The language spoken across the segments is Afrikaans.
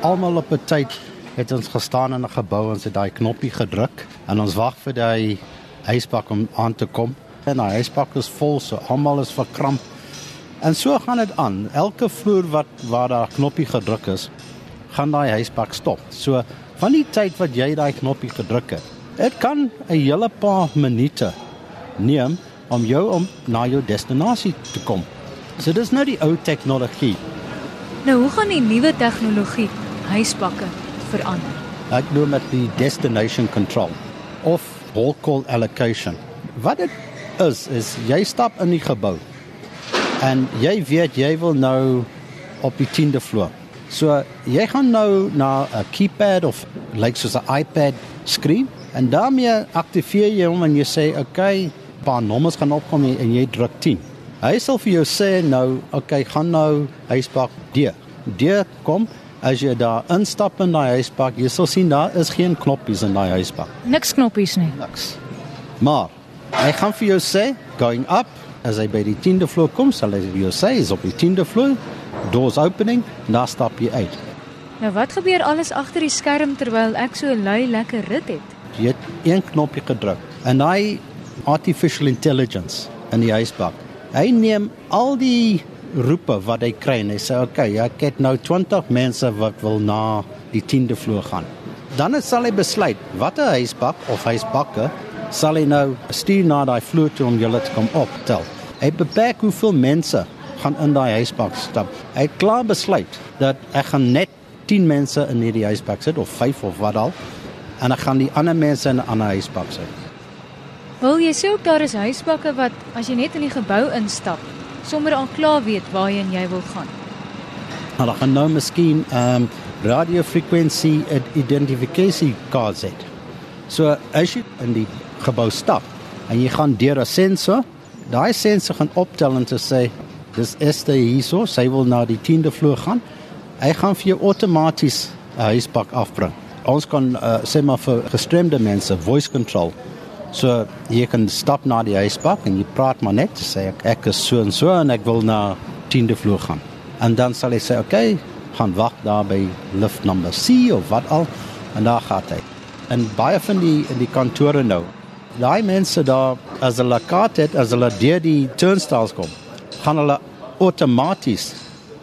Almal op 'n tyd het ons gestaan in 'n gebou en sy daai knoppie gedruk en ons wag vir die ysbak om aan te kom. En die ysbak is vol, so almal is verkramp. En so gaan dit aan. Elke vloer wat waar daar knoppie gedruk is, gaan daai ysbak stop. So van die tyd wat jy daai knoppie gedruk het, dit kan 'n hele paar minute neem om jou om na jou destinasie te kom. So dis nou die ou tegnologie. Nou, hoe gaan die nuwe tegnologie huisbakke verander? Ek noem dit die destination control of whole call allocation. Wat dit is is jy stap in die gebou en jy weet jy wil nou op die 10de vloer. So jy gaan nou na 'n keypad of lyk like soos 'n iPad skerm en daarmee aktiveer jy hom en jy sê okay, paar nommers gaan opkom en jy druk 10. Hy sal vir jou sê nou, oké, okay, gaan nou huisbak D. D kom as jy daar instap in daai huisbak, jy sal sien daar is geen knoppies in daai huisbak. Niks knoppies nie. Niks. Maar hy gaan vir jou sê going up as hy by die 10de vloer kom, sal hy vir jou sê is op die 10de vloer, doors opening, dan stap jy uit. Nou wat gebeur alles agter die skerm terwyl ek so lui lekker rit het? Jy het een knoppie gedruk en hy artificial intelligence in die huisbak. Hy neem al die roepe wat hy kry en hy sê okay, ja, ek het nou 20 mense wat wil na die 10de vloer gaan. Dan sal hy besluit watter huisbak of huisbakke sal hy nou stuur na daai vloer toe om julle te kom optel. Hy beperk hoeveel mense gaan in daai huisbak stap. Hy het klaar besluit dat ek gaan net 10 mense in hierdie huisbak sit of 5 of wat al en ek gaan die ander mense in 'n ander huisbak sit. Wil jy sê ook daar is huisbakke wat as jy net in die gebou instap, sommer al klaar weet waarheen jy wil gaan? Hulle gaan nou miskien ehm um, radiofrekwensie identifikasie kaart hê. So as jy in die gebou stap en jy gaan deur 'n sensor, daai sensor gaan optel en te sê dis Esther hierso, sy wil na die 10de vloer gaan. Hy gaan vir jou outomaties 'n huisbak afbring. Ons kan uh, sê maar vir gestremde mense voice control So jy kan stap na die huisbak en jy praat maar net sê ek ek is so en so en ek wil na 10de vloer gaan. En dan sal hy sê oké, okay, gaan wag daar by lift number C of wat al en daar gaan hy. En baie van die in die kantore nou. Daai mense daar as hulle kaart het as hulle deur die turnstiles kom, gaan hulle outomaties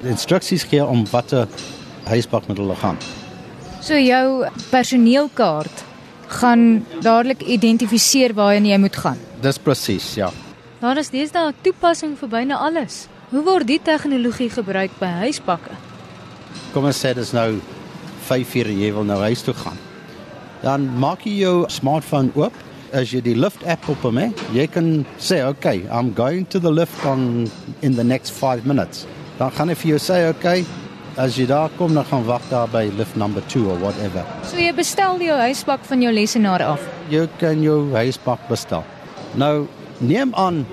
instruksies gee om watter huisbak met hulle gaan. So jou personeelkaart gaan dadelik identifiseer waarheen jy moet gaan. Dis presies, ja. Daar is deesdae 'n toepassing vir byna alles. Hoe word die tegnologie gebruik by huisbakke? Kom ons sê dis nou 5:00 en jy wil nou huis toe gaan. Dan maak jy jou smartphone oop. As jy die lift app op hom het, jy kan sê, "Okay, I'm going to the lift on in the next 5 minutes." Dan gaan hy vir jou sê, "Okay, as jy daar kom dan gaan wag daar by lift number 2 or whatever. So jy bestel jou huisbak van jou lesenaar af. Jy kan jou huisbak bestel. Nou neem aan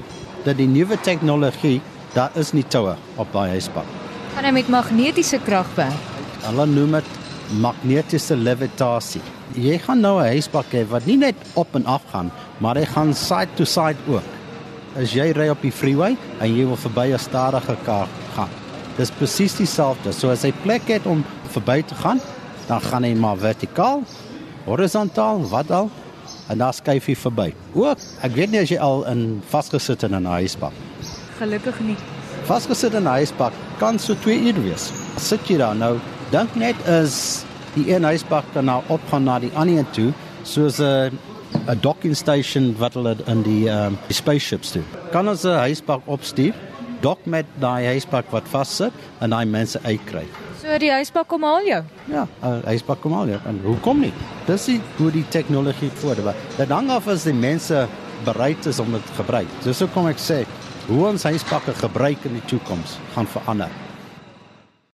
dat die nuwe tegnologie daar is nie toue op daai huisbak. Kan hy met magnetiese krag werk? Hulle noem dit magnetiese levitasie. Jy gaan nou 'n huisbak hê wat nie net op en af gaan, maar hy gaan side to side ook. As jy ry op die freeway en jy wil verby 'n stadige kar gaan, Dis presies dieselfde. So as hy plek het om verby te gaan, dan gaan hy maar vertikaal, horisontaal, wat al, en dan skuif hy verby. Ook, ek weet nie as jy al in vasgesit in 'n huisbak. Gelukkig nie. Vasgesit in 'n huisbak kan so 2 uur wees. Sit jy daar nou, dink net as die een huisbak kan nou opgaan na die ander toe, soos 'n 'n docking station wat hulle in die um, die spaceships doen. Kan ons 'n huisbak opstuur dok met daai huisbak wat vassit en daai mense uitkry. So die huisbak kom al jou. Ja, die huisbak kom al jou. En hoekom nie? Dis die hoe die tegnologie vorder. Dit hang af as die mense bereid is om dit gebruik. Dis hoekom ek sê hoe ons huisbakke gebruik in die toekoms gaan verander.